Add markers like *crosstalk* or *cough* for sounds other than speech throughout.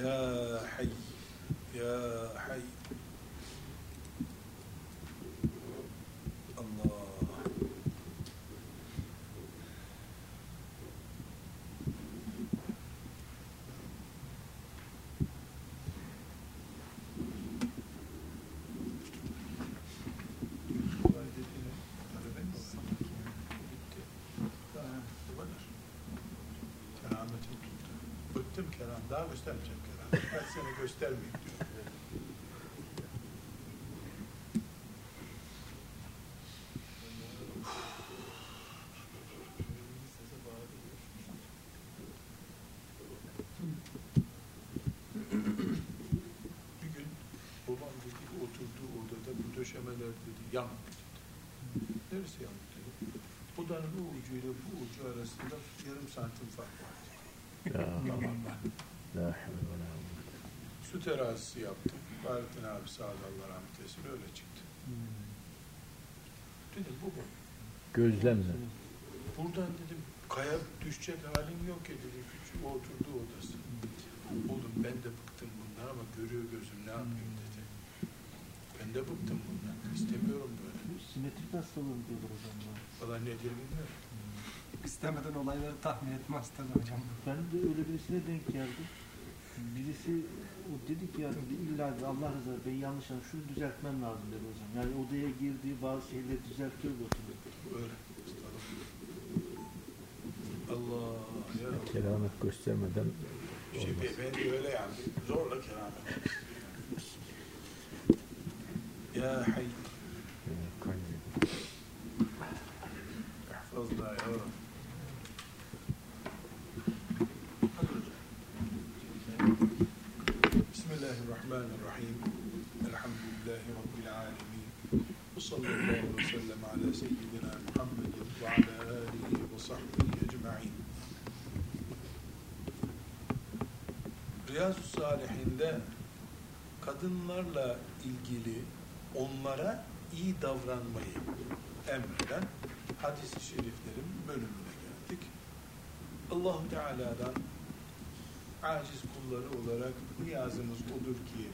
يا حي يا حي الله Kerametim tuttu. Bıktım keram. Daha göstermeyeceğim keram. Kaç sene göstermeyeyim diyor. Bir gün babam dedi oturduğu odada bu döşemeler dedi yanık dedi. Neresi yanık dedi. Odanın o ucuyla bu ucu arasında yarım santim fark var. La havle ve la. Su terazisi yaptım. Fahrettin abi sağ ol Allah rahmet eylesin öyle çıktı. Dedim baba Gözlemle. buradan dedim kaya düşecek halim yok ya dedi. Küçük o oturduğu odası. Oğlum ben de bıktım bundan ama görüyor gözüm ne yapayım dedi. Ben de bıktım bundan. İstemiyorum böyle. Bu simetrik hastalığı diyorlar hocam. bu. Valla ne diye bilmiyorum. İstemeden olayları tahmin etme hastalığı hocam. Ben de öyle birisine denk geldim. Birisi o dedi ki yani illa Allah rızası ben yanlış anladım şunu düzeltmem lazım dedi hocam. Yani odaya girdiği bazı şeyleri düzeltiyor oturuyor. Öyle. Allah ya. Keramet göstermeden Şey, olmaz. ben öyle yani. Zorla keramet. Ya hayy. Davranmayı emreden hadis-i şeriflerin bölümüne geldik. Allahu Teala'dan aciz kulları olarak niyazımız odur ki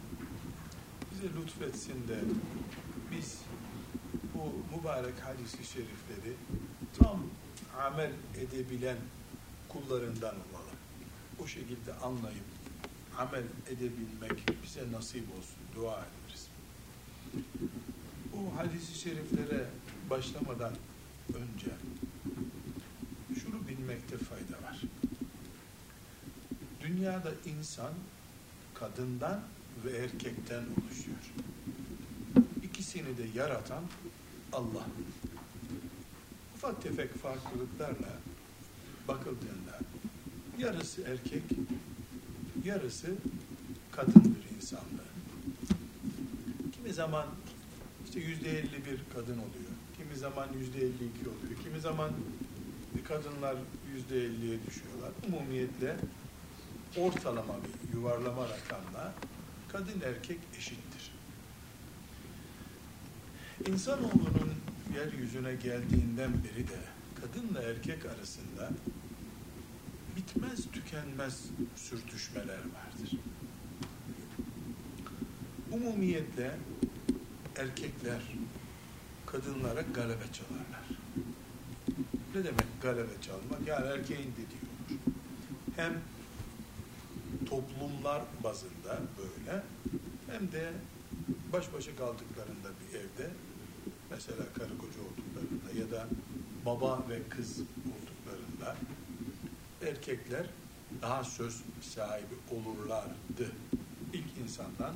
bize lütfetsin de biz bu mübarek hadis-i şerifleri tam amel edebilen kullarından olalım. O şekilde anlayıp amel edebilmek bize nasip olsun. Dua ederiz. Bu hadis-i şeriflere başlamadan önce şunu bilmekte fayda var. Dünyada insan kadından ve erkekten oluşuyor. İkisini de yaratan Allah. Ufak tefek farklılıklarla bakıldığında yarısı erkek, yarısı kadındır insanlığı. Kimi zaman işte yüzde elli bir kadın oluyor. Kimi zaman yüzde elli iki oluyor. Kimi zaman kadınlar yüzde elliye düşüyorlar. Umumiyetle ortalama bir yuvarlama rakamla kadın erkek eşittir. İnsanoğlunun yeryüzüne geldiğinden beri de kadınla erkek arasında bitmez tükenmez sürtüşmeler vardır. Umumiyetle erkekler kadınlara galebe çalarlar. Ne demek galebe çalmak? Yani erkeğin dediği olur. Hem toplumlar bazında böyle hem de baş başa kaldıklarında bir evde mesela karı koca olduklarında ya da baba ve kız olduklarında erkekler daha söz sahibi olurlardı. İlk insandan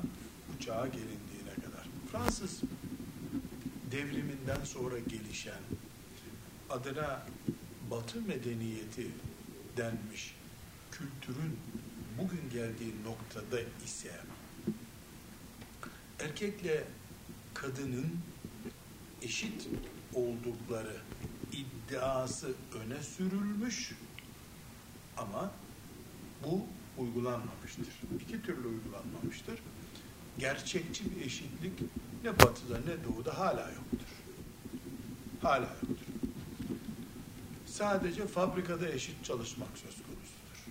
bu çağa gelindiğine kadar. Fransız devriminden sonra gelişen adına Batı medeniyeti denmiş kültürün bugün geldiği noktada ise erkekle kadının eşit oldukları iddiası öne sürülmüş ama bu uygulanmamıştır. İki türlü uygulanmamıştır. Gerçekçi bir eşitlik ne batıda ne doğuda hala yoktur. Hala yoktur. Sadece fabrikada eşit çalışmak söz konusudur.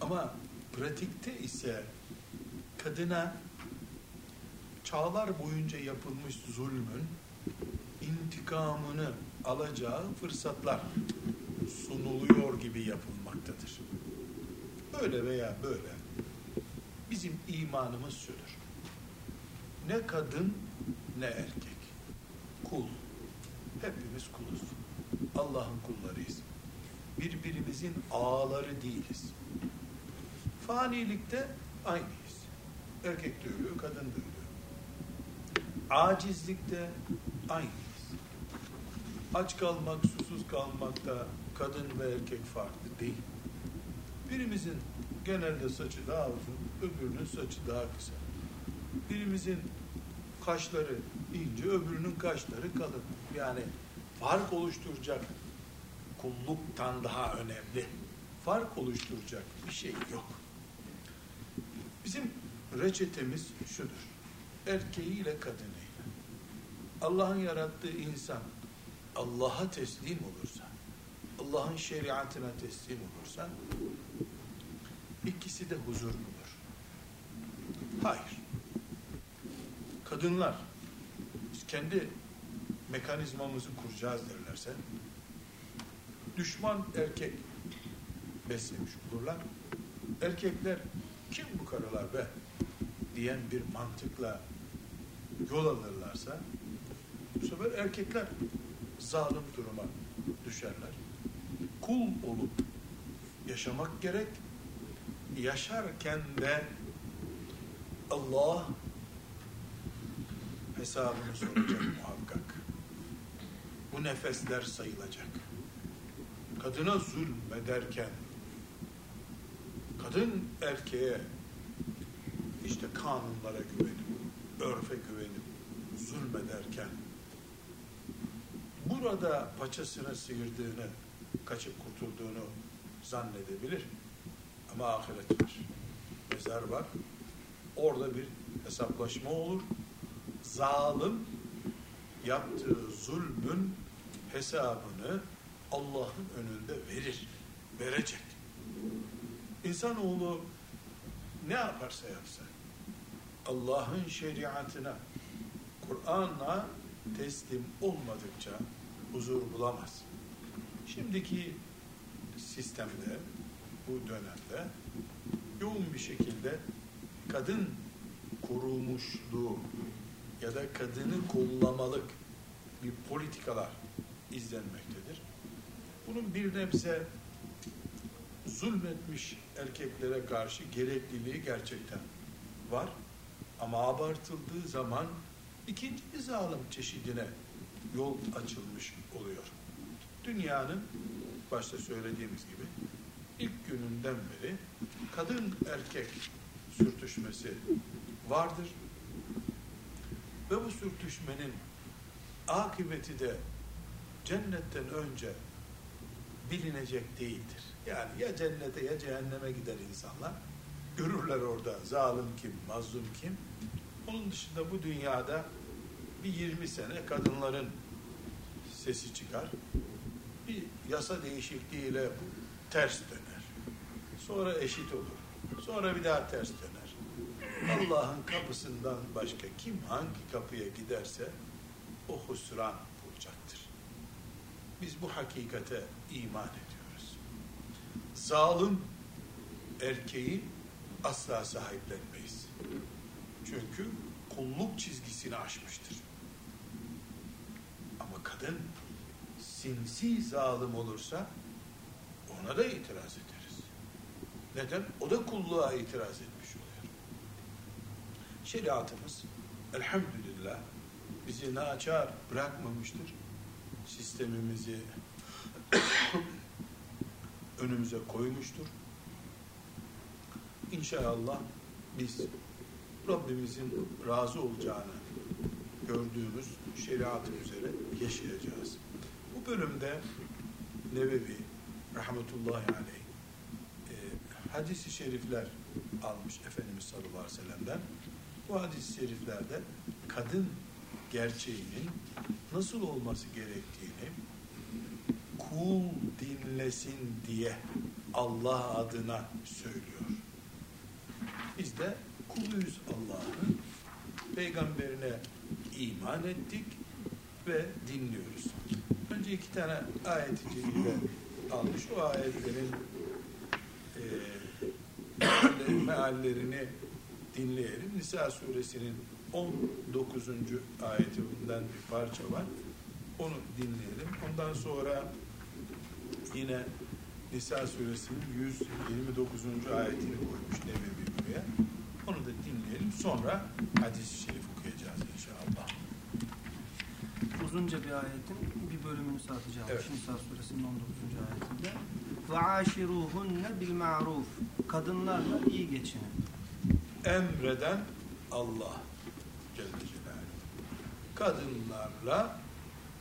Ama pratikte ise kadına çağlar boyunca yapılmış zulmün intikamını alacağı fırsatlar sunuluyor gibi yapılmaktadır. Böyle veya böyle bizim imanımız şudur. Ne kadın ne erkek. Kul. Hepimiz kuluz. Allah'ın kullarıyız. Birbirimizin ağaları değiliz. Fanilikte aynıyız. Erkek de ölüyor, kadın da ölüyor. Acizlikte aynıyız. Aç kalmak, susuz kalmakta kadın ve erkek farklı değil. Birimizin genelde saçı daha uzun, öbürünün saçı daha kısa. Birimizin kaşları ince, öbürünün kaşları kalın. Yani fark oluşturacak kulluktan daha önemli. Fark oluşturacak bir şey yok. Bizim reçetemiz şudur. Erkeğiyle kadınıyla. Allah'ın yarattığı insan Allah'a teslim olursa, Allah'ın şeriatına teslim olursa ikisi de huzur bulur. Hayır. Kadınlar biz kendi mekanizmamızı kuracağız derlerse düşman erkek beslemiş olurlar. Erkekler kim bu karılar be diyen bir mantıkla yol alırlarsa bu sefer erkekler zalim duruma düşerler. Kul olup yaşamak gerek. Yaşarken de Allah hesabını soracak muhakkak. Bu nefesler sayılacak. Kadına zulmederken kadın erkeğe işte kanunlara güvenip, örfe güvenip zulmederken burada paçasını sıyırdığını, kaçıp kurtulduğunu zannedebilir. Ama ahiret var. Mezar var. Orada bir hesaplaşma olur. Zalim yaptığı zulmün hesabını Allah'ın önünde verir. Verecek. İnsanoğlu ne yaparsa yapsa Allah'ın şeriatına Kur'an'a teslim olmadıkça huzur bulamaz. Şimdiki sistemde, bu dönemde yoğun bir şekilde kadın korumuşluğu ya da kadını kollamalık bir politikalar izlenmektedir. Bunun bir nebze zulmetmiş erkeklere karşı gerekliliği gerçekten var. Ama abartıldığı zaman ikinci bir zalim çeşidine yol açılmış oluyor. Dünyanın başta söylediğimiz gibi ilk gününden beri kadın erkek sürtüşmesi vardır. Ve bu sürtüşmenin akıbeti de cennetten önce bilinecek değildir. Yani ya cennete ya cehenneme gider insanlar. Görürler orada zalim kim, mazlum kim. Onun dışında bu dünyada bir 20 sene kadınların sesi çıkar. Bir yasa değişikliğiyle bu ters döner. Sonra eşit olur. Sonra bir daha ters döner. Allah'ın kapısından başka kim hangi kapıya giderse o husran bulacaktır. Biz bu hakikate iman ediyoruz. Zalim erkeği asla sahiplenmeyiz. Çünkü kulluk çizgisini aşmıştır. Ama kadın sinsi zalim olursa ona da itiraz ederiz. Neden? O da kulluğa itiraz etmiş oluyor. Şeriatımız elhamdülillah bizi naçar bırakmamıştır. Sistemimizi *coughs* önümüze koymuştur. İnşallah biz Rabbimizin razı olacağını gördüğümüz şeriatı üzere yaşayacağız. Bu bölümde Nevevi rahmetullahi aleyh hadis-i şerifler almış Efendimiz sallallahu aleyhi ve sellem'den. Bu hadis-i şeriflerde kadın gerçeğinin nasıl olması gerektiğini kul dinlesin diye Allah adına söylüyor. Biz de kuluyuz Allah'ın. Peygamberine iman ettik ve dinliyoruz. Önce iki tane ayet-i almış. O ayetlerin meallerini dinleyelim. Nisa suresinin 19. ayetinden bir parça var. Onu dinleyelim. Ondan sonra yine Nisa suresinin 129. ayetini koymuş Nebevi buraya. Onu da dinleyelim. Sonra hadis-i şerif okuyacağız inşallah. Uzunca bir ayetin bir bölümünü satacağım. Evet. Nisa suresinin 19. ayetinde. Bil ma'ruf. Kadınlarla iyi geçinin. Emreden Allah Celle Celaluhu. Kadınlarla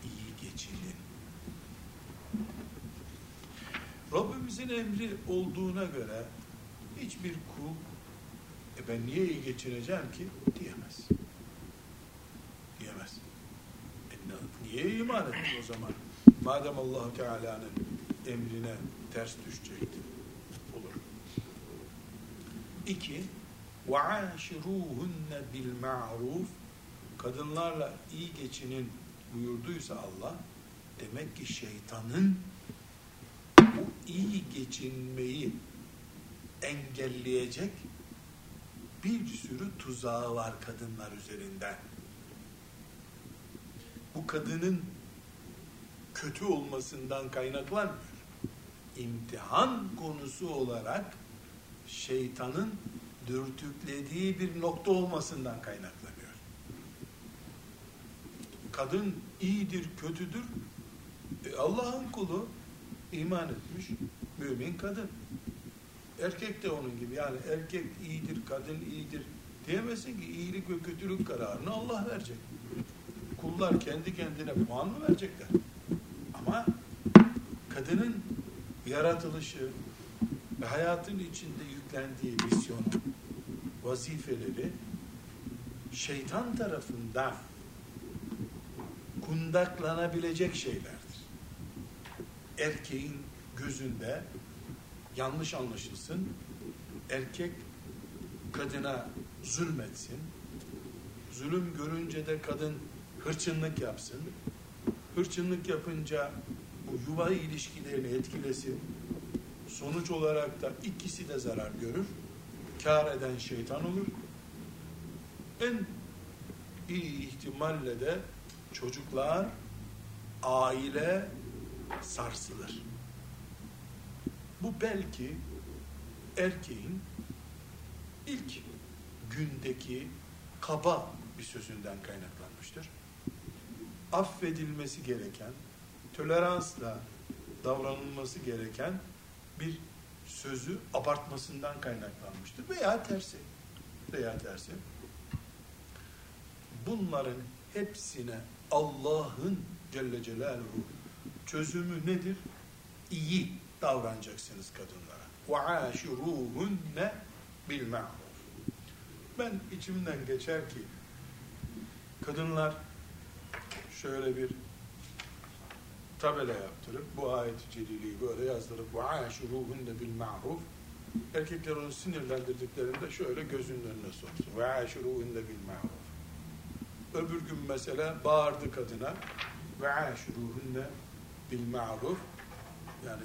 iyi geçinin. Rabbimizin emri olduğuna göre hiçbir kul e ben niye iyi geçineceğim ki diyemez. Diyemez. E niye iman ettin o zaman? Madem allah Teala'nın emrine ters düşecekti. Olur. İki, وَعَاشِرُوهُنَّ بِالْمَعْرُوفِ Kadınlarla iyi geçinin buyurduysa Allah, demek ki şeytanın bu iyi geçinmeyi engelleyecek bir sürü tuzağı var kadınlar üzerinden. Bu kadının kötü olmasından kaynaklanmıyor. İmtihan konusu olarak şeytanın dürtüklediği bir nokta olmasından kaynaklanıyor. Kadın iyidir, kötüdür. E, Allah'ın kulu iman etmiş mümin kadın. Erkek de onun gibi yani erkek iyidir, kadın iyidir diyemezsin ki iyilik ve kötülük kararını Allah verecek. Kullar kendi kendine puan mı verecekler? Ama kadının yaratılışı ve hayatın içinde yüklendiği misyonu, vazifeleri şeytan tarafından kundaklanabilecek şeylerdir. Erkeğin gözünde yanlış anlaşılsın, erkek kadına zulmetsin, zulüm görünce de kadın hırçınlık yapsın, hırçınlık yapınca bu yuva ilişkilerini etkilesin, sonuç olarak da ikisi de zarar görür, kar eden şeytan olur, en iyi ihtimalle de çocuklar, aile sarsılır. Bu belki erkeğin ilk gündeki kaba bir sözünden kaynaklanmıştır. Affedilmesi gereken, toleransla davranılması gereken bir sözü abartmasından kaynaklanmıştır. Veya tersi. Veya tersi. Bunların hepsine Allah'ın Celle Celaluhu çözümü nedir? İyi davranacaksınız kadınlara. وَعَاشِرُوهُنَّ بِالْمَعْرُوفِ Ben içimden geçer ki kadınlar şöyle bir tabela yaptırıp bu ayet-i celiliyi böyle yazdırıp وَعَاشِرُوهُنَّ بِالْمَعْرُوفِ Erkekler onu sinirlendirdiklerinde şöyle gözünün önüne sorsun. وَعَاشِرُوهُنَّ بِالْمَعْرُوفِ Öbür gün mesela bağırdı kadına وَعَاشِرُوهُنَّ بِالْمَعْرُوفِ Yani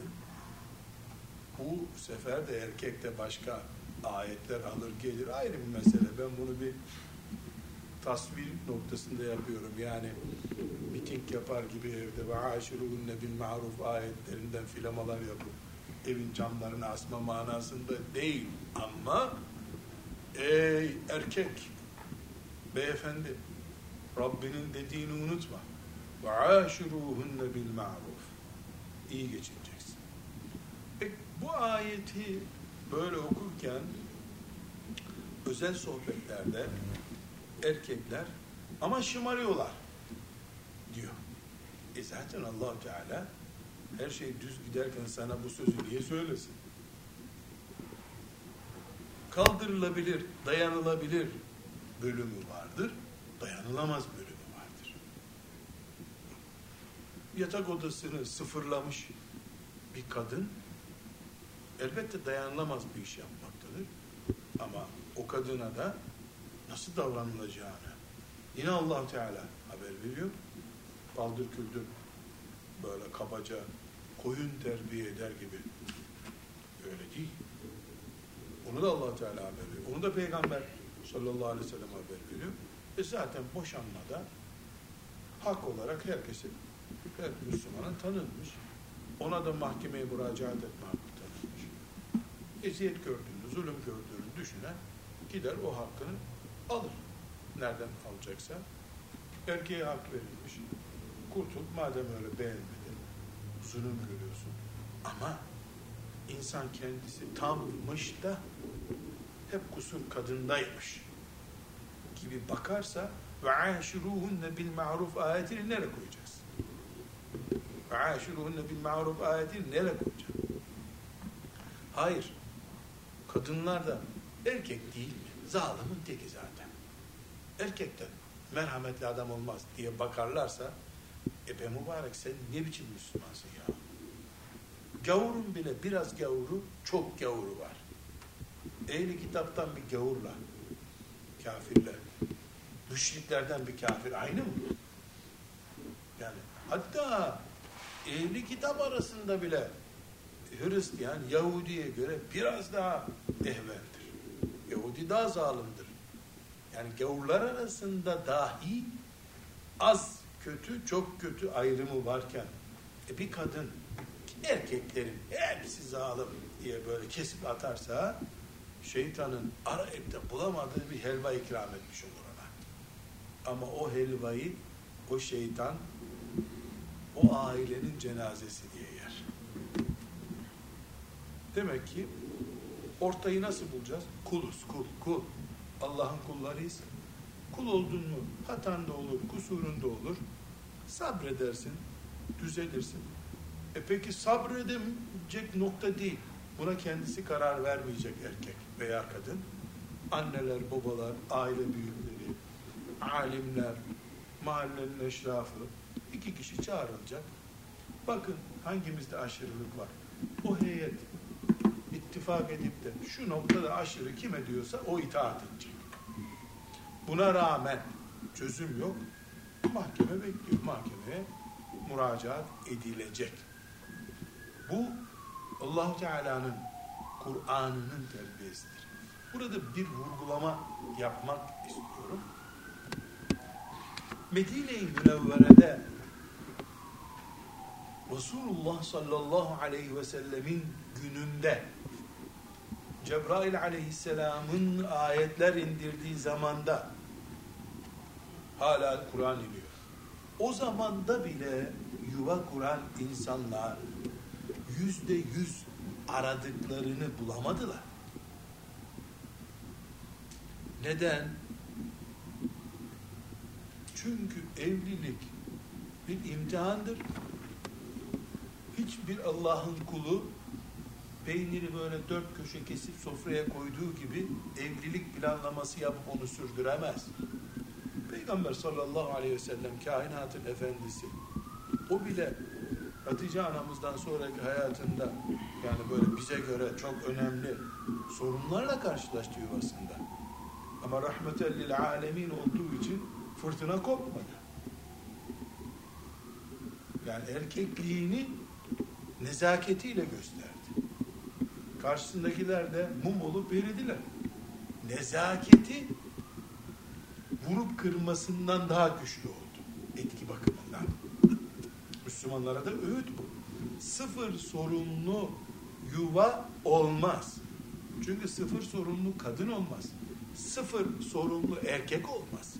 bu sefer de erkekte başka ayetler alır gelir ayrı bir mesele. Ben bunu bir tasvir noktasında yapıyorum. Yani miting yapar gibi evde ve aşiruhunne bil maruf ayetlerinden filamalar yapıp evin camlarını asma manasında değil. Ama ey erkek beyefendi Rabbinin dediğini unutma. Ve aşiruhunne bil maruf. İyi geçineceksin. E, bu ayeti böyle okurken özel sohbetlerde erkekler ama şımarıyorlar diyor. E zaten allah Teala her şey düz giderken sana bu sözü niye söylesin? Kaldırılabilir, dayanılabilir bölümü vardır. Dayanılamaz bölümü vardır. Yatak odasını sıfırlamış bir kadın elbette dayanılamaz bir iş yapmaktadır. Ama o kadına da nasıl davranılacağını yine allah Teala haber veriyor. Baldır küldür böyle kabaca koyun terbiye eder gibi. Öyle değil. Onu da allah Teala haber veriyor. Onu da Peygamber sallallahu aleyhi ve sellem haber veriyor. E zaten boşanmada hak olarak herkesin, her Müslümanın tanınmış. Ona da mahkemeye müracaat etme hakkı tanınmış. Eziyet gördüğünü, zulüm gördüğünü düşünen gider o hakkını alır. Nereden alacaksa. Erkeğe hak verilmiş. Kurtul madem öyle beğenmedin. Zulüm görüyorsun. Ama insan kendisi tammış da hep kusur kadındaymış gibi bakarsa ve aşiruhunne bil ma'ruf ayetini nereye koyacağız? Ve aşiruhunne bil ma'ruf ayetini nereye koyacağız? Hayır. Kadınlar da erkek değil mi? Zalimin teki zaten. Erkekten merhametli adam olmaz diye bakarlarsa e be mübarek sen ne biçim Müslümansın ya? Gavurun bile biraz gavuru çok gavuru var. Ehli kitaptan bir gavurla kafirler müşriklerden bir kafir aynı mı? Yani hatta ehli kitap arasında bile Hristiyan Yahudi'ye göre biraz daha ehvendir. Yahudi daha zalimdir. Yani gavurlar arasında dahi az kötü çok kötü ayrımı varken e bir kadın erkeklerin hepsi zalim diye böyle kesip atarsa şeytanın arayıp bulamadığı bir helva ikram etmiş olur ona. Ama o helvayı o şeytan o ailenin cenazesi diye yer. Demek ki ortayı nasıl bulacağız? Kuluz, kul, kul. Allah'ın kullarıyız. Kul oldun mu hatan da olur, kusurun da olur. Sabredersin, düzelirsin. E peki sabredemeyecek nokta değil. Buna kendisi karar vermeyecek erkek veya kadın. Anneler, babalar, aile büyükleri, alimler, mahallenin eşrafı iki kişi çağrılacak. Bakın hangimizde aşırılık var. O heyet ittifak edip de şu noktada aşırı kime diyorsa o itaat edecek. Buna rağmen çözüm yok. Mahkeme bekliyor. Mahkemeye müracaat edilecek. Bu allah Teala'nın Kur'an'ının terbiyesidir. Burada bir vurgulama yapmak istiyorum. Medine-i Münevvere'de Resulullah sallallahu aleyhi ve sellemin gününde Cebrail aleyhisselamın ayetler indirdiği zamanda hala Kur'an iniyor. O zamanda bile yuva kuran insanlar yüzde yüz aradıklarını bulamadılar. Neden? Çünkü evlilik bir imtihandır. Hiçbir Allah'ın kulu peyniri böyle dört köşe kesip sofraya koyduğu gibi evlilik planlaması yapıp onu sürdüremez. Peygamber sallallahu aleyhi ve sellem kainatın efendisi. O bile Hatice anamızdan sonraki hayatında yani böyle bize göre çok önemli sorunlarla karşılaştı yuvasında. Ama rahmetellil alemin olduğu için fırtına kopmadı. Yani erkekliğini nezaketiyle gösterdi. Karşısındakiler de mum olup eridiler. Nezaketi vurup kırmasından daha güçlü oldu. Etki bakımından. Müslümanlara da öğüt bu. Sıfır sorunlu yuva olmaz. Çünkü sıfır sorunlu kadın olmaz. Sıfır sorunlu erkek olmaz.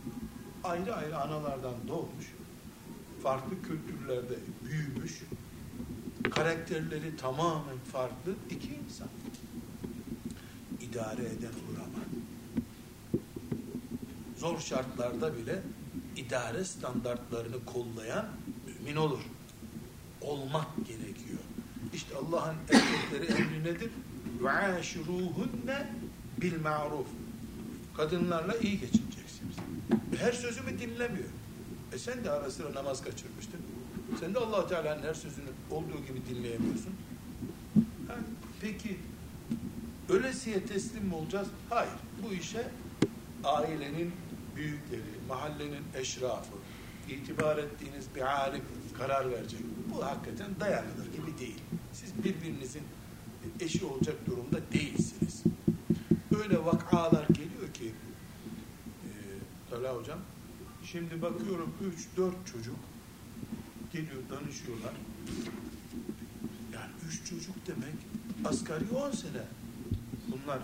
Ayrı ayrı analardan doğmuş. Farklı kültürlerde büyümüş. Karakterleri tamamen farklı iki insan. İdare eden olur Zor şartlarda bile idare standartlarını kollayan mümin olur. Olmak gerekiyor. İşte Allah'ın erkekleri emri nedir? وَعَاشِرُوهُنَّ بِالْمَعْرُوفِ Kadınlarla iyi geçineceksiniz. Her sözümü dinlemiyor. E sen de ara sıra namaz kaçırmıştın. Sen de allah Teala'nın her sözünü olduğu gibi dinleyemiyorsun. Ha, peki Ölesiye teslim mi olacağız? Hayır. Bu işe ailenin büyükleri, mahallenin eşrafı, itibar ettiğiniz bir alim karar verecek. Bu hakikaten dayanılır gibi değil. Siz birbirinizin eşi olacak durumda değilsiniz. Öyle vakalar geliyor ki e, Talha hocam şimdi bakıyorum 3-4 çocuk geliyor danışıyorlar. Yani 3 çocuk demek asgari 10 sene. Bunlar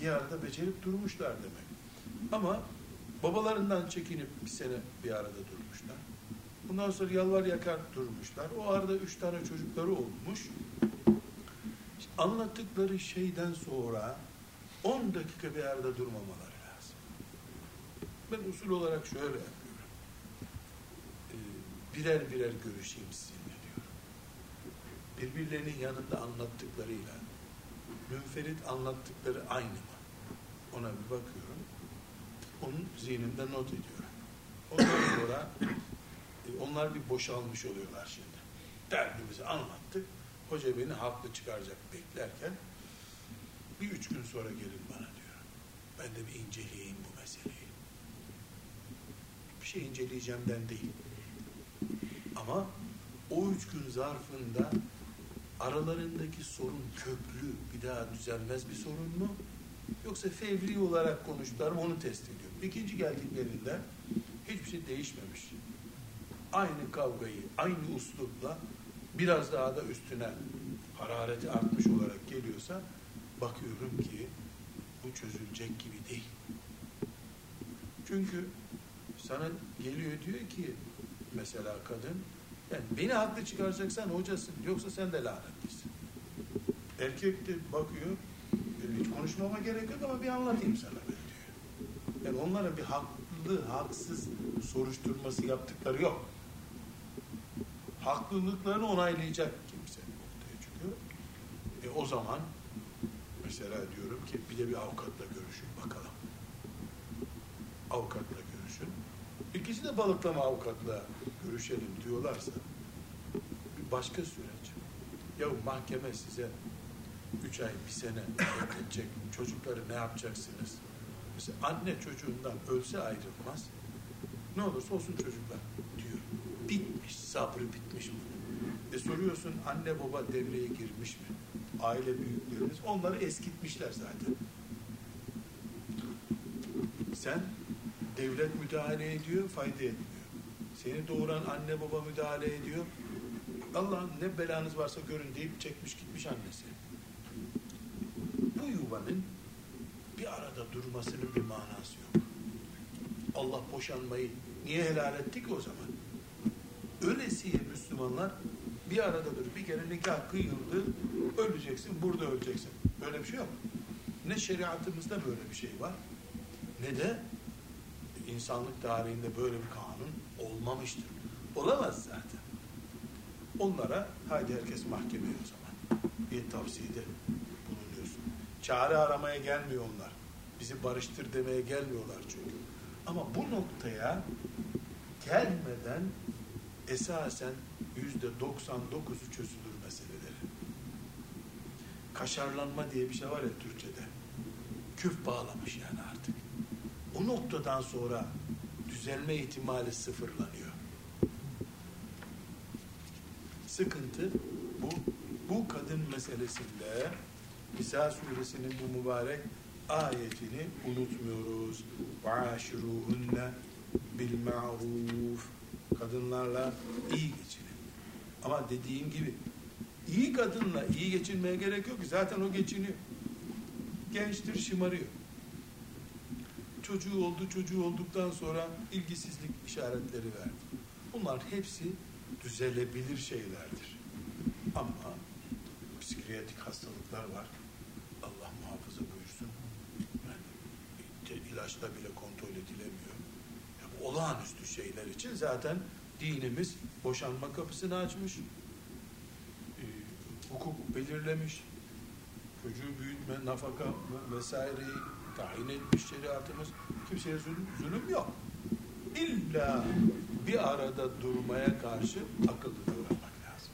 bir arada becerip durmuşlar demek. Ama babalarından çekinip bir sene bir arada durmuşlar. Bundan sonra yalvar yakar durmuşlar. O arada üç tane çocukları olmuş. Anlattıkları şeyden sonra 10 dakika bir arada durmamaları lazım. Ben usul olarak şöyle yapıyorum. Ee, birer birer görüşeyim sizinle diyorum. Birbirlerinin yanında anlattıklarıyla münferit anlattıkları aynı mı? Ona bir bakıyorum. Onun zihnimde not ediyorum. Ondan sonra e, onlar bir boşalmış oluyorlar şimdi. Derdimizi anlattık. Hoca beni haklı çıkaracak beklerken bir üç gün sonra gelin bana diyor. Ben de bir inceleyeyim bu meseleyi. Bir şey inceleyeceğimden değil. Ama o üç gün zarfında aralarındaki sorun köklü, bir daha düzelmez bir sorun mu? Yoksa fevri olarak konuştular mı onu test ediyorum. İkinci geldiklerinde hiçbir şey değişmemiş. Aynı kavgayı, aynı uslupla biraz daha da üstüne harareti artmış olarak geliyorsa bakıyorum ki bu çözülecek gibi değil. Çünkü sana geliyor diyor ki mesela kadın yani beni haklı çıkaracaksan hocasın yoksa sen de lanetlisin. Erkek de bakıyor "E, hiç konuşmama gerek yok ama bir anlatayım sana ben diyor. Yani onların bir haklı haksız soruşturması yaptıkları yok. Haklılıklarını onaylayacak kimse ortaya çıkıyor. E o zaman mesela diyorum ki bir de bir avukatla görüşün bakalım. Avukatla görüşün. İkisi de balıklama avukatla görüşelim diyorlarsa bir başka süreç. Ya mahkeme size üç ay, bir sene bekletecek. Çocukları ne yapacaksınız? Mesela anne çocuğundan ölse ayrılmaz. Ne olursa olsun çocuklar diyor. Bitmiş, sabrı bitmiş bunun. E soruyorsun anne baba devreye girmiş mi? Aile büyüklerimiz onları eskitmişler zaten. Sen devlet müdahale ediyor, fayda etmiyor. Seni doğuran anne baba müdahale ediyor. Allah'ım ne belanız varsa görün deyip çekmiş gitmiş annesi. Bu yuvanın bir arada durmasının bir manası yok. Allah boşanmayı niye helal etti ki o zaman? Öylesiye Müslümanlar bir arada dur. Bir kere nikah kıyıldı, öleceksin, burada öleceksin. Böyle bir şey yok. Ne şeriatımızda böyle bir şey var, ne de insanlık tarihinde böyle bir kanun olmamıştır. Olamaz zaten. Onlara haydi herkes mahkemeye o zaman. Bir tavsiyede bulunuyorsun. Çare aramaya gelmiyor onlar. Bizi barıştır demeye gelmiyorlar çünkü. Ama bu noktaya gelmeden esasen yüzde 99'u çözülür meseleleri. Kaşarlanma diye bir şey var ya Türkçe'de. Küf bağlamış yani artık. O noktadan sonra düzelme ihtimali sıfırlanıyor. Sıkıntı bu. Bu kadın meselesinde Nisa suresinin bu mübarek ayetini unutmuyoruz. وَعَاشِرُوهُنَّ بِالْمَعْرُوفِ Kadınlarla iyi geçinin. Ama dediğim gibi iyi kadınla iyi geçinmeye gerek yok ki. Zaten o geçiniyor. Gençtir, şımarıyor. Çocuğu oldu, çocuğu olduktan sonra ilgisizlik işaretleri verdi. Bunlar hepsi düzelebilir şeylerdir. Ama psikiyatrik hastalıklar var. Allah muhafaza buyursun. Yani ilaçla bile kontrol edilemiyor. Ya bu olağanüstü şeyler için zaten dinimiz boşanma kapısını açmış. Ee, hukuk belirlemiş. Çocuğu büyütme, nafaka vesaireyi tayin etmiş şeriatımız. Kimseye zulüm, zulüm yok. İlla bir arada durmaya karşı akıllı davranmak lazım.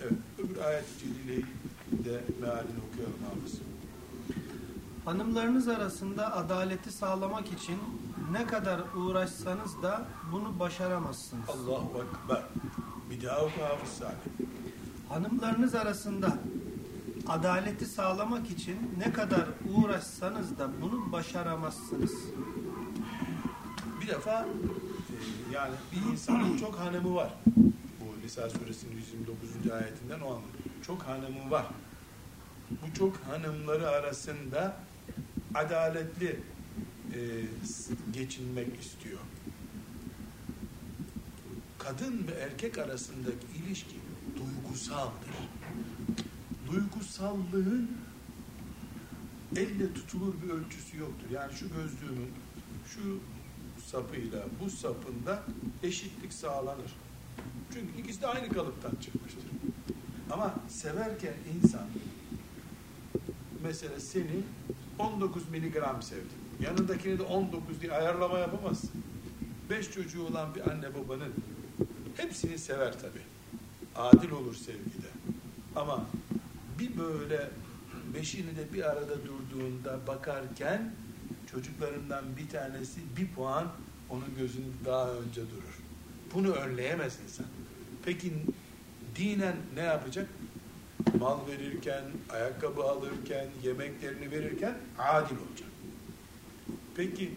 Evet, öbür ayet-i celileyi de mealini okuyalım hafız. Hanımlarınız arasında adaleti sağlamak için ne kadar uğraşsanız da bunu başaramazsınız. Allahu Ekber. Bir daha oku Hafız. Hanımlarınız arasında adaleti sağlamak için ne kadar uğraşsanız da bunu başaramazsınız. Bir defa e, yani bir insanın *clears throat* çok hanımı var. Bu Nisa suresinin 129. ayetinden o anlıyor. Çok hanımı var. Bu çok hanımları arasında adaletli e, geçinmek istiyor. Kadın ve erkek arasındaki ilişki duygusaldır. Duygusallığın elle tutulur bir ölçüsü yoktur. Yani şu gözlüğümün şu sapıyla bu sapında eşitlik sağlanır. Çünkü ikisi de aynı kalıptan çıkmıştır. Ama severken insan mesela seni 19 miligram sevdi. Yanındakini de 19 diye ayarlama yapamazsın. 5 çocuğu olan bir anne babanın hepsini sever tabi. Adil olur sevgide. Ama bir böyle beşini de bir arada durduğunda bakarken çocuklarından bir tanesi bir puan onun gözünde daha önce durur. Bunu önleyemez insan. Peki dinen ne yapacak? mal verirken, ayakkabı alırken, yemeklerini verirken adil olacak. Peki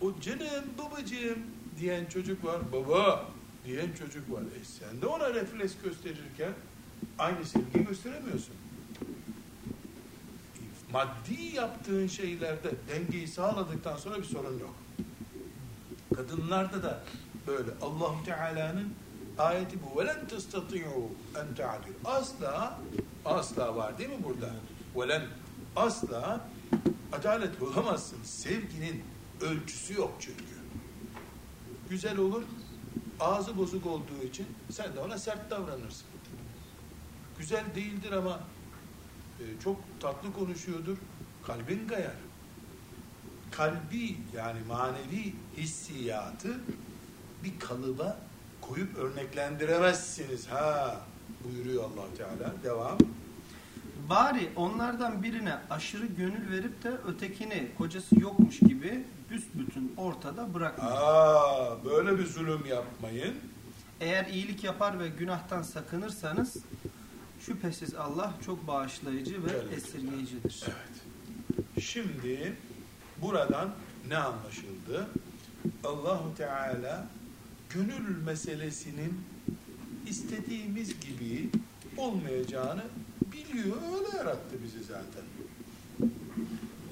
o canım babacığım diyen çocuk var, baba diyen çocuk var. E sen de ona refleks gösterirken aynı sevgi gösteremiyorsun. Maddi yaptığın şeylerde dengeyi sağladıktan sonra bir sorun yok. Kadınlarda da böyle Allah Teala'nın ayeti bu. Velen testati'u en ta'dil. Asla asla var değil mi burada? Velem asla adalet bulamazsın. Sevginin ölçüsü yok çünkü. Güzel olur, ağzı bozuk olduğu için sen de ona sert davranırsın. Güzel değildir ama e, çok tatlı konuşuyordur, kalbin kayar. Kalbi yani manevi hissiyatı bir kalıba koyup örneklendiremezsiniz. Ha buyuruyor allah Teala. Devam. Bari onlardan birine aşırı gönül verip de ötekini kocası yokmuş gibi büsbütün ortada bırakmayın. Aa, böyle bir zulüm yapmayın. Eğer iyilik yapar ve günahtan sakınırsanız şüphesiz Allah çok bağışlayıcı ve Celle esirgeyicidir. Evet. Şimdi buradan ne anlaşıldı? Allahu Teala gönül meselesinin istediğimiz gibi olmayacağını biliyor. Öyle yarattı bizi zaten.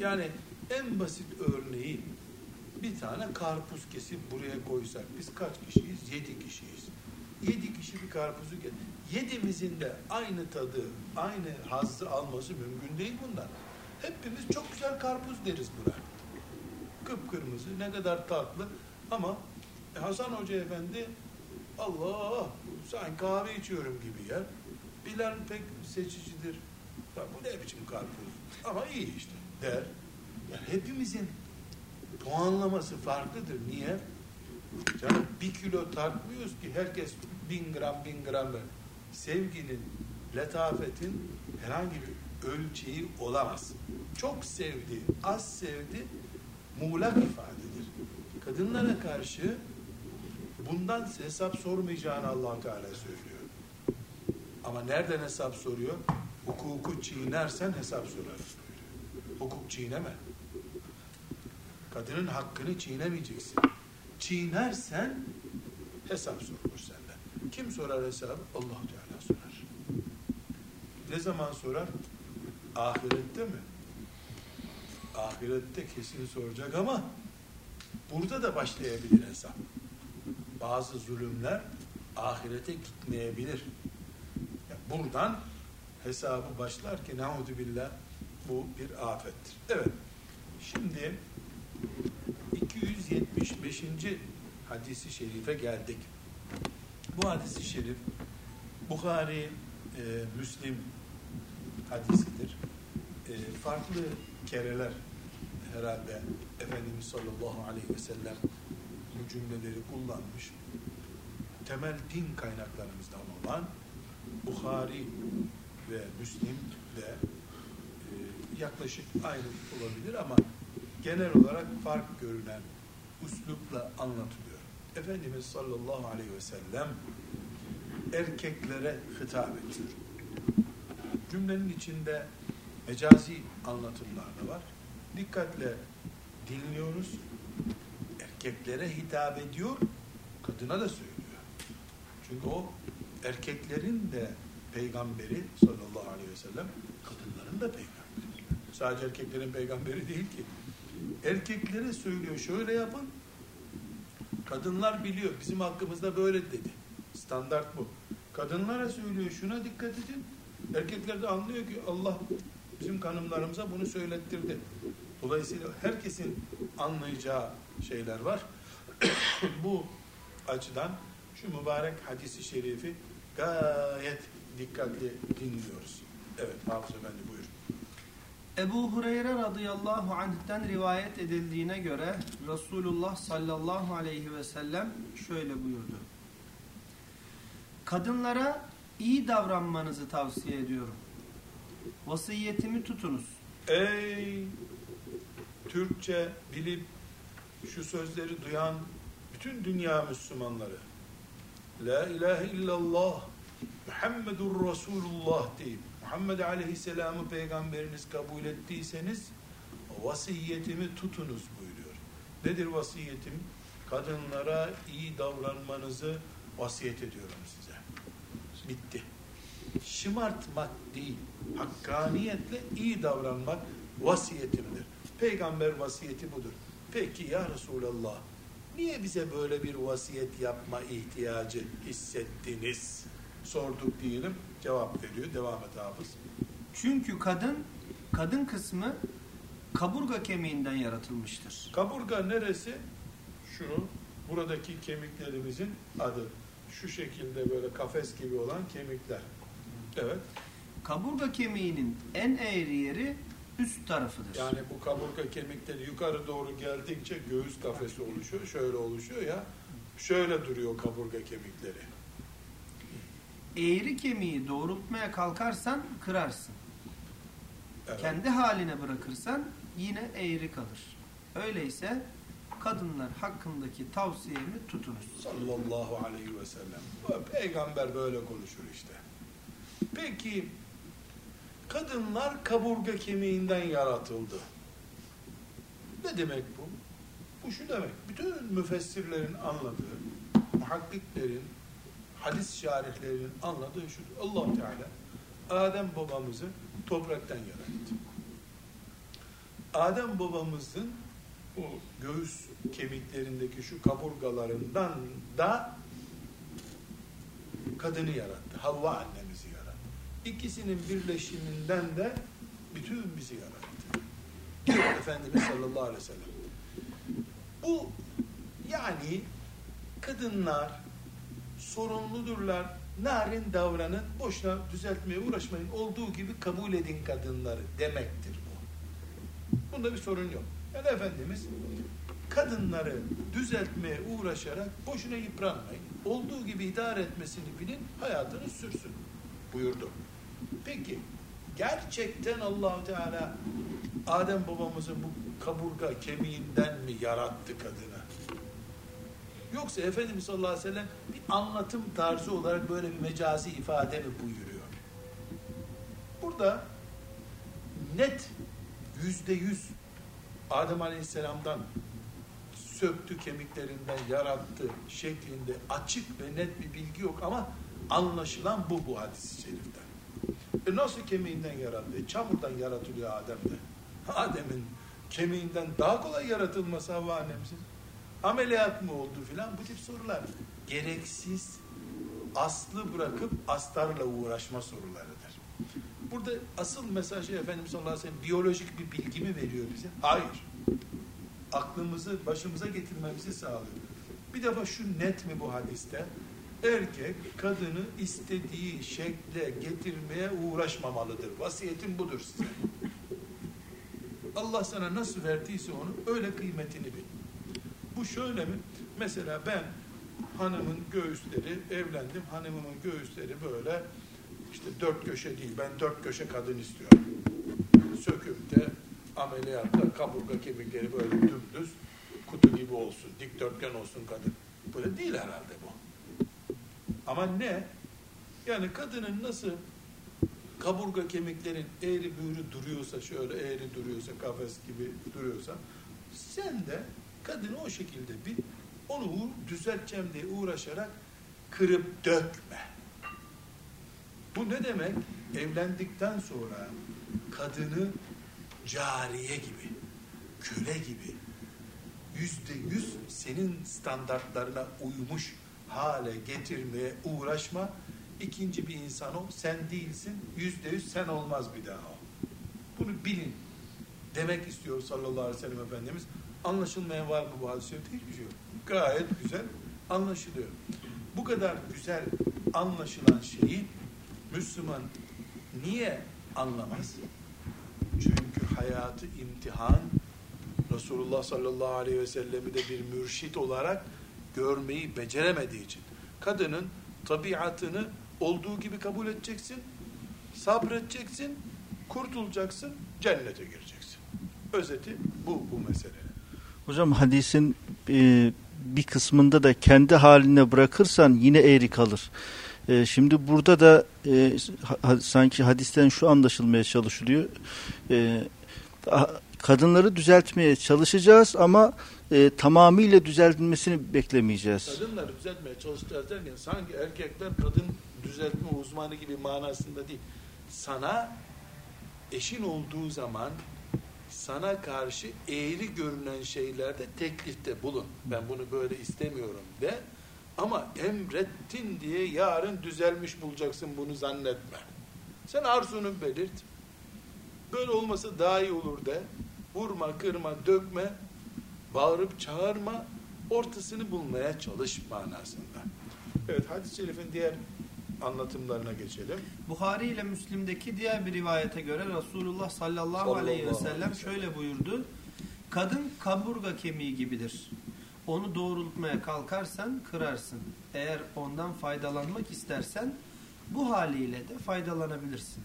Yani en basit örneği bir tane karpuz kesip buraya koysak biz kaç kişiyiz? Yedi kişiyiz. Yedi kişi bir karpuzu get. Yedimizin de aynı tadı, aynı hazzı alması mümkün değil bundan. Hepimiz çok güzel karpuz deriz buna. Kıpkırmızı, ne kadar tatlı ama Hasan Hoca Efendi Allah sanki kahve içiyorum gibi yer. Bilal pek seçicidir. Ya bu ne biçim karpuz? Ama iyi işte der. Yani hepimizin puanlaması farklıdır. Niye? Canım bir kilo tartmıyoruz ki herkes bin gram bin gram ver. Sevginin, letafetin herhangi bir ölçeği olamaz. Çok sevdi, az sevdi muğlak ifadedir. Kadınlara karşı bundan hesap sormayacağını allah Teala söylüyor. Ama nereden hesap soruyor? Hukuku çiğnersen hesap sorarız. Hukuk çiğneme. Kadının hakkını çiğnemeyeceksin. Çiğnersen hesap sorulur senden. Kim sorar hesabı? allah Teala sorar. Ne zaman sorar? Ahirette mi? Ahirette kesin soracak ama burada da başlayabilir hesap. Bazı zulümler ahirete gitmeyebilir. Yani buradan hesabı başlar ki billah bu bir afettir. Evet. Şimdi 275. hadisi şerife geldik. Bu hadisi şerif Bukhari, e, Müslim hadisidir. E, farklı kereler herhalde Efendimiz sallallahu aleyhi ve sellem cümleleri kullanmış. Temel din kaynaklarımızdan olan Bukhari ve Müslim de e, yaklaşık aynı olabilir ama genel olarak fark görünen üslupla anlatılıyor. Efendimiz sallallahu aleyhi ve sellem erkeklere hitap ediyor. Cümlenin içinde mecazi anlatımlar da var. Dikkatle dinliyoruz. Erkeklere hitap ediyor, kadına da söylüyor. Çünkü o erkeklerin de peygamberi sallallahu aleyhi ve sellem, kadınların da peygamberi. Sadece erkeklerin peygamberi değil ki. Erkeklere söylüyor, şöyle yapın. Kadınlar biliyor, bizim hakkımızda böyle dedi. Standart bu. Kadınlara söylüyor, şuna dikkat edin. Erkekler de anlıyor ki Allah bizim kanunlarımıza bunu söylettirdi. Dolayısıyla herkesin anlayacağı şeyler var. *coughs* Bu açıdan şu mübarek hadisi şerifi gayet dikkatli dinliyoruz. Evet Hafız Efendi buyur. Ebu Hureyre radıyallahu anh'ten rivayet edildiğine göre Resulullah sallallahu aleyhi ve sellem şöyle buyurdu. Kadınlara iyi davranmanızı tavsiye ediyorum. Vasiyetimi tutunuz. Ey Türkçe bilip şu sözleri duyan bütün dünya Müslümanları La ilahe illallah Muhammedur Resulullah deyip Muhammed Aleyhisselam'ı peygamberiniz kabul ettiyseniz vasiyetimi tutunuz buyuruyor. Nedir vasiyetim? Kadınlara iyi davranmanızı vasiyet ediyorum size. Bitti. Şımartmak değil, hakkaniyetle iyi davranmak vasiyetimdir. Peygamber vasiyeti budur. Peki ya Resulallah, niye bize böyle bir vasiyet yapma ihtiyacı hissettiniz? Sorduk diyelim, cevap veriyor. Devam et hafız. Çünkü kadın, kadın kısmı kaburga kemiğinden yaratılmıştır. Kaburga neresi? Şunu, buradaki kemiklerimizin adı. Şu şekilde böyle kafes gibi olan kemikler. Evet. Kaburga kemiğinin en eğri yeri üst tarafıdır. Yani bu kaburga kemikleri yukarı doğru geldikçe göğüs kafesi oluşuyor. Şöyle oluşuyor ya. Şöyle duruyor kaburga kemikleri. Eğri kemiği doğrultmaya kalkarsan kırarsın. Evet. Kendi haline bırakırsan yine eğri kalır. Öyleyse kadınlar hakkındaki tavsiyemi tutunuz. Sallallahu aleyhi ve sellem. Peygamber böyle konuşur işte. Peki kadınlar kaburga kemiğinden yaratıldı. Ne demek bu? Bu şu demek. Bütün müfessirlerin anladığı, muhakkiklerin, hadis şarihlerinin anladığı şudur. allah Teala Adem babamızı topraktan yarattı. Adem babamızın bu göğüs kemiklerindeki şu kaburgalarından da kadını yarattı. Havva yarattı. İkisinin birleşiminden de bütün bizi yarattı. Diyor Efendimiz sallallahu aleyhi ve sellem. Bu yani kadınlar sorumludurlar. Narin davranın, boşuna düzeltmeye uğraşmayın. Olduğu gibi kabul edin kadınları demektir bu. Bunda bir sorun yok. Yani Efendimiz kadınları düzeltmeye uğraşarak boşuna yıpranmayın. Olduğu gibi idare etmesini bilin, hayatını sürsün buyurdu. Peki gerçekten allah Teala Adem babamızın bu kaburga kemiğinden mi yarattı kadını? Yoksa Efendimiz sallallahu aleyhi ve sellem bir anlatım tarzı olarak böyle bir mecazi ifade mi buyuruyor? Burada net yüzde yüz Adem Aleyhisselam'dan söktü kemiklerinden yarattı şeklinde açık ve net bir bilgi yok ama anlaşılan bu bu hadis-i şeriften. E nasıl kemiğinden yarattı? E çamurdan yaratılıyor Adem'de. *laughs* Adem'in kemiğinden daha kolay yaratılması Havva annemizin. Ameliyat mı oldu filan bu tip sorular. Gereksiz aslı bırakıp astarla uğraşma sorularıdır. Burada asıl mesajı Efendimiz sallallahu aleyhi ve sellem biyolojik bir bilgi mi veriyor bize? Hayır. Aklımızı başımıza getirmemizi sağlıyor. Bir defa şu net mi bu hadiste? Erkek kadını istediği şekle getirmeye uğraşmamalıdır. Vasiyetim budur size. Allah sana nasıl verdiyse onu öyle kıymetini bil. Bu şöyle mi? Mesela ben hanımın göğüsleri evlendim. Hanımımın göğüsleri böyle işte dört köşe değil. Ben dört köşe kadın istiyorum. Söküp ameliyatta kaburga kemikleri böyle dümdüz kutu gibi olsun, dikdörtgen olsun kadın. Böyle değil herhalde bu. Ama ne? Yani kadının nasıl kaburga kemiklerin eğri büğrü duruyorsa, şöyle eğri duruyorsa, kafes gibi duruyorsa, sen de kadını o şekilde bir onu düzelteceğim diye uğraşarak kırıp dökme. Bu ne demek? Evlendikten sonra kadını cariye gibi, köle gibi, yüzde yüz senin standartlarına uymuş hale getirmeye uğraşma. İkinci bir insan o, sen değilsin, yüzde yüz sen olmaz bir daha o. Bunu bilin. Demek istiyor sallallahu aleyhi ve sellem Efendimiz. Anlaşılmayan var mı bu hadis-i? Hiçbir şey yok. Gayet güzel anlaşılıyor. Bu kadar güzel anlaşılan şeyi Müslüman niye anlamaz? Çünkü hayatı imtihan Resulullah sallallahu aleyhi ve sellemi de bir mürşit olarak görmeyi beceremediği için. Kadının tabiatını olduğu gibi kabul edeceksin, sabredeceksin, kurtulacaksın, cennete gireceksin. Özeti bu bu mesele. Hocam hadisin e, bir kısmında da kendi haline bırakırsan yine eğri kalır. E, şimdi burada da e, sanki hadisten şu anlaşılmaya çalışılıyor. Kadınları düzeltmeye çalışacağız ama e, tamamıyla düzeltilmesini beklemeyeceğiz. Kadınları düzeltmeye çalışacağız derken sanki erkekler kadın düzeltme uzmanı gibi manasında değil. Sana eşin olduğu zaman sana karşı eğri görünen şeylerde teklifte bulun. Ben bunu böyle istemiyorum de. Ama emrettin diye yarın düzelmiş bulacaksın bunu zannetme. Sen arzunu belirt. Böyle olmasa daha iyi olur de. Vurma, kırma, dökme. Bağırıp çağırma. Ortasını bulmaya çalış manasında. Evet hadis-i şerifin diğer anlatımlarına geçelim. Buhari ile Müslim'deki diğer bir rivayete göre Resulullah sallallahu, Sallallahu aleyhi ve sellem. şöyle buyurdu. Kadın kaburga kemiği gibidir. Onu doğrultmaya kalkarsan kırarsın. Eğer ondan faydalanmak istersen bu haliyle de faydalanabilirsin.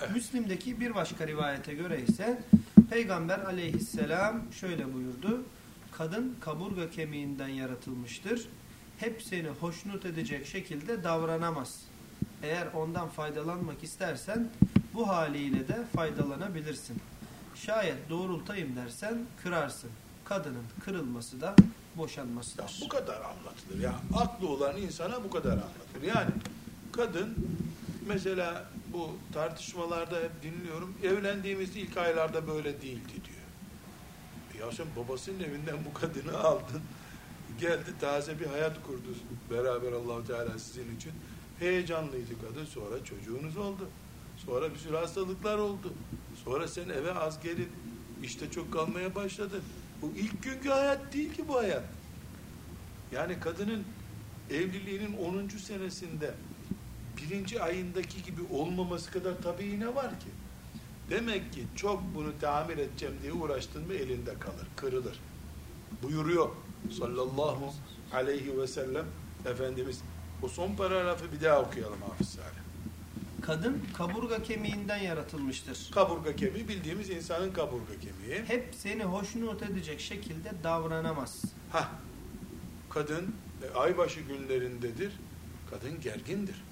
Evet. Müslim'deki bir başka rivayete göre ise Peygamber aleyhisselam şöyle buyurdu. Kadın kaburga kemiğinden yaratılmıştır. Hep seni hoşnut edecek şekilde davranamaz. Eğer ondan faydalanmak istersen bu haliyle de faydalanabilirsin. Şayet doğrultayım dersen kırarsın. Kadının kırılması da Ya boşanmasıdır. bu kadar anlatılır. Ya aklı olan insana bu kadar anlatılır. Yani kadın mesela bu tartışmalarda hep dinliyorum. Evlendiğimiz ilk aylarda böyle değildi diyor. Ya sen babasının evinden bu kadını aldın. Geldi taze bir hayat kurdu beraber Allahu Teala sizin için. Heyecanlıydı kadın. Sonra çocuğunuz oldu. Sonra bir sürü hastalıklar oldu. Sonra sen eve az gelip işte çok kalmaya başladın. Bu ilk günkü hayat değil ki bu hayat. Yani kadının evliliğinin 10. senesinde birinci ayındaki gibi olmaması kadar tabii ne var ki? Demek ki çok bunu tamir edeceğim diye uğraştın mı elinde kalır, kırılır. Buyuruyor sallallahu aleyhi ve sellem Efendimiz. O son paragrafı bir daha okuyalım Hafız Salih. Kadın kaburga kemiğinden yaratılmıştır. Kaburga kemiği bildiğimiz insanın kaburga kemiği. Hep seni hoşnut edecek şekilde davranamaz. Ha, kadın e, aybaşı günlerindedir. Kadın gergindir.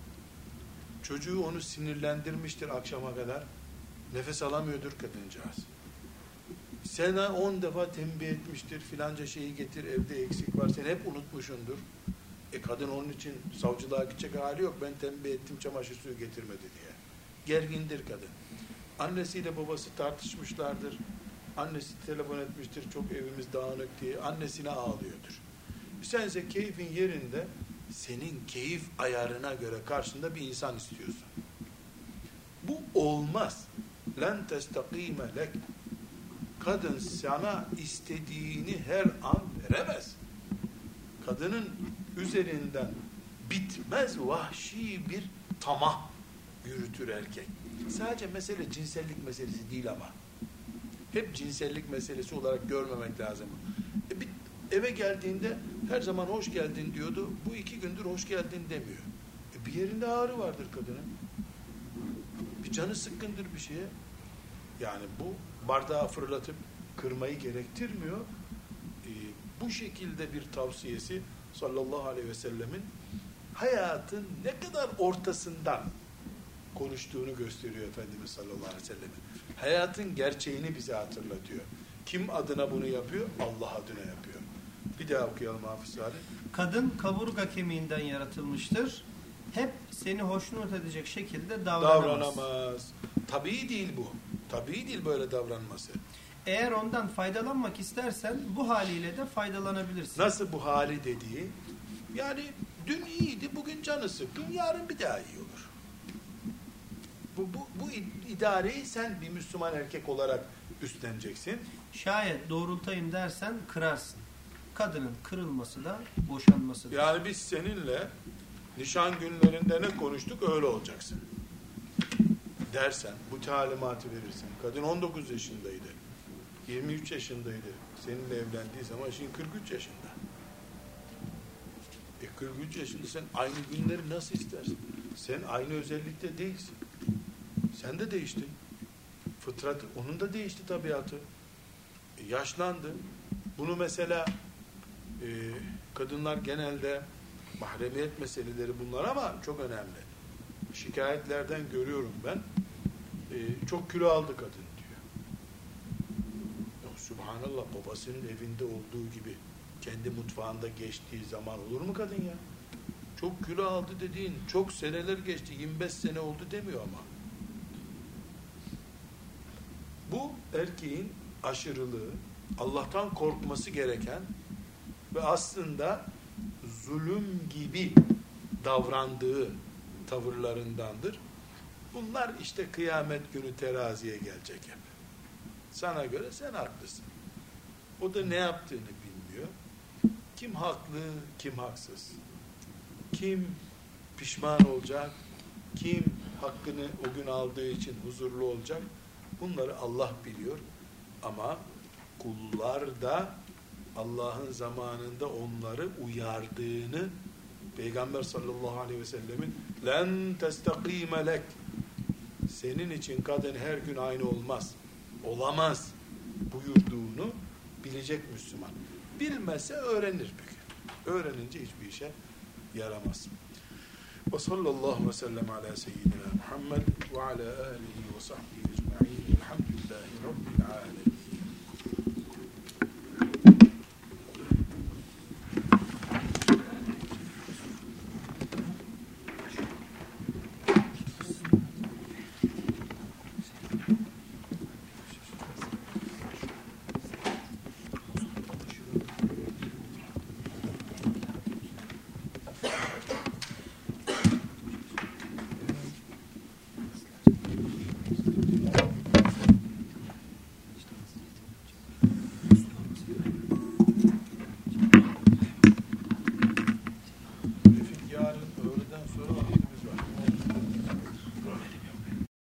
Çocuğu onu sinirlendirmiştir akşama kadar. Nefes alamıyordur kadıncağız. Sana on defa tembih etmiştir. Filanca şeyi getir evde eksik var. Sen hep unutmuşundur. E kadın onun için savcılığa gidecek hali yok. Ben tembih ettim çamaşır suyu getirmedi diye. Gergindir kadın. Annesiyle babası tartışmışlardır. Annesi telefon etmiştir. Çok evimiz dağınık diye. Annesine ağlıyordur. Sense keyfin yerinde senin keyif ayarına göre karşında bir insan istiyorsun. Bu olmaz. Len testakime lek. Kadın sana istediğini her an veremez. Kadının üzerinden bitmez vahşi bir tamah yürütür erkek. Sadece mesele cinsellik meselesi değil ama. Hep cinsellik meselesi olarak görmemek lazım. E bir eve geldiğinde her zaman hoş geldin diyordu. Bu iki gündür hoş geldin demiyor. E bir yerinde ağrı vardır kadının. Bir canı sıkkındır bir şeye. Yani bu bardağı fırlatıp kırmayı gerektirmiyor. Ee, bu şekilde bir tavsiyesi sallallahu aleyhi ve sellemin hayatın ne kadar ortasından konuştuğunu gösteriyor Efendimiz sallallahu aleyhi ve sellemin. Hayatın gerçeğini bize hatırlatıyor. Kim adına bunu yapıyor? Allah adına yapıyor. Bir daha okuyalım Hafız Salih. Kadın kaburga kemiğinden yaratılmıştır. Hep seni hoşnut edecek şekilde davranamaz. Davranamaz. Tabii değil bu. Tabii değil böyle davranması. Eğer ondan faydalanmak istersen bu haliyle de faydalanabilirsin. Nasıl bu hali dediği? Yani dün iyiydi, bugün canı sıkkın, yarın bir daha iyi olur. Bu, bu, bu idareyi sen bir Müslüman erkek olarak üstleneceksin. Şayet doğrultayım dersen kırarsın. Kadının kırılması da boşanmasıdır. Yani biz seninle nişan günlerinde ne konuştuk öyle olacaksın. Dersen, bu talimatı verirsen. Kadın 19 yaşındaydı. 23 yaşındaydı. Seninle evlendiği zaman şimdi 43 yaşında. E 43 yaşında sen aynı günleri nasıl istersin? Sen aynı özellikte değilsin. Sen de değiştin. Fıtrat, onun da değişti tabiatı. E yaşlandı. Bunu mesela e, kadınlar genelde mahremiyet meseleleri bunlar ama çok önemli. Şikayetlerden görüyorum ben. E, çok kilo aldı kadın diyor. Ya, Subhanallah babasının evinde olduğu gibi kendi mutfağında geçtiği zaman olur mu kadın ya? Çok kilo aldı dediğin çok seneler geçti 25 sene oldu demiyor ama. Bu erkeğin aşırılığı, Allah'tan korkması gereken ve aslında zulüm gibi davrandığı tavırlarındandır. Bunlar işte kıyamet günü teraziye gelecek hep. Sana göre sen haklısın. O da ne yaptığını bilmiyor. Kim haklı, kim haksız. Kim pişman olacak, kim hakkını o gün aldığı için huzurlu olacak. Bunları Allah biliyor. Ama kullar da Allah'ın zamanında onları uyardığını Peygamber sallallahu aleyhi ve sellemin len testakime lek senin için kadın her gün aynı olmaz. Olamaz buyurduğunu bilecek Müslüman. Bilmezse öğrenir gün. Öğrenince hiçbir işe yaramaz. Ve sallallahu ve sellem ala seyyidina Muhammed ve ala alihi ve sahbihi ecmaîn.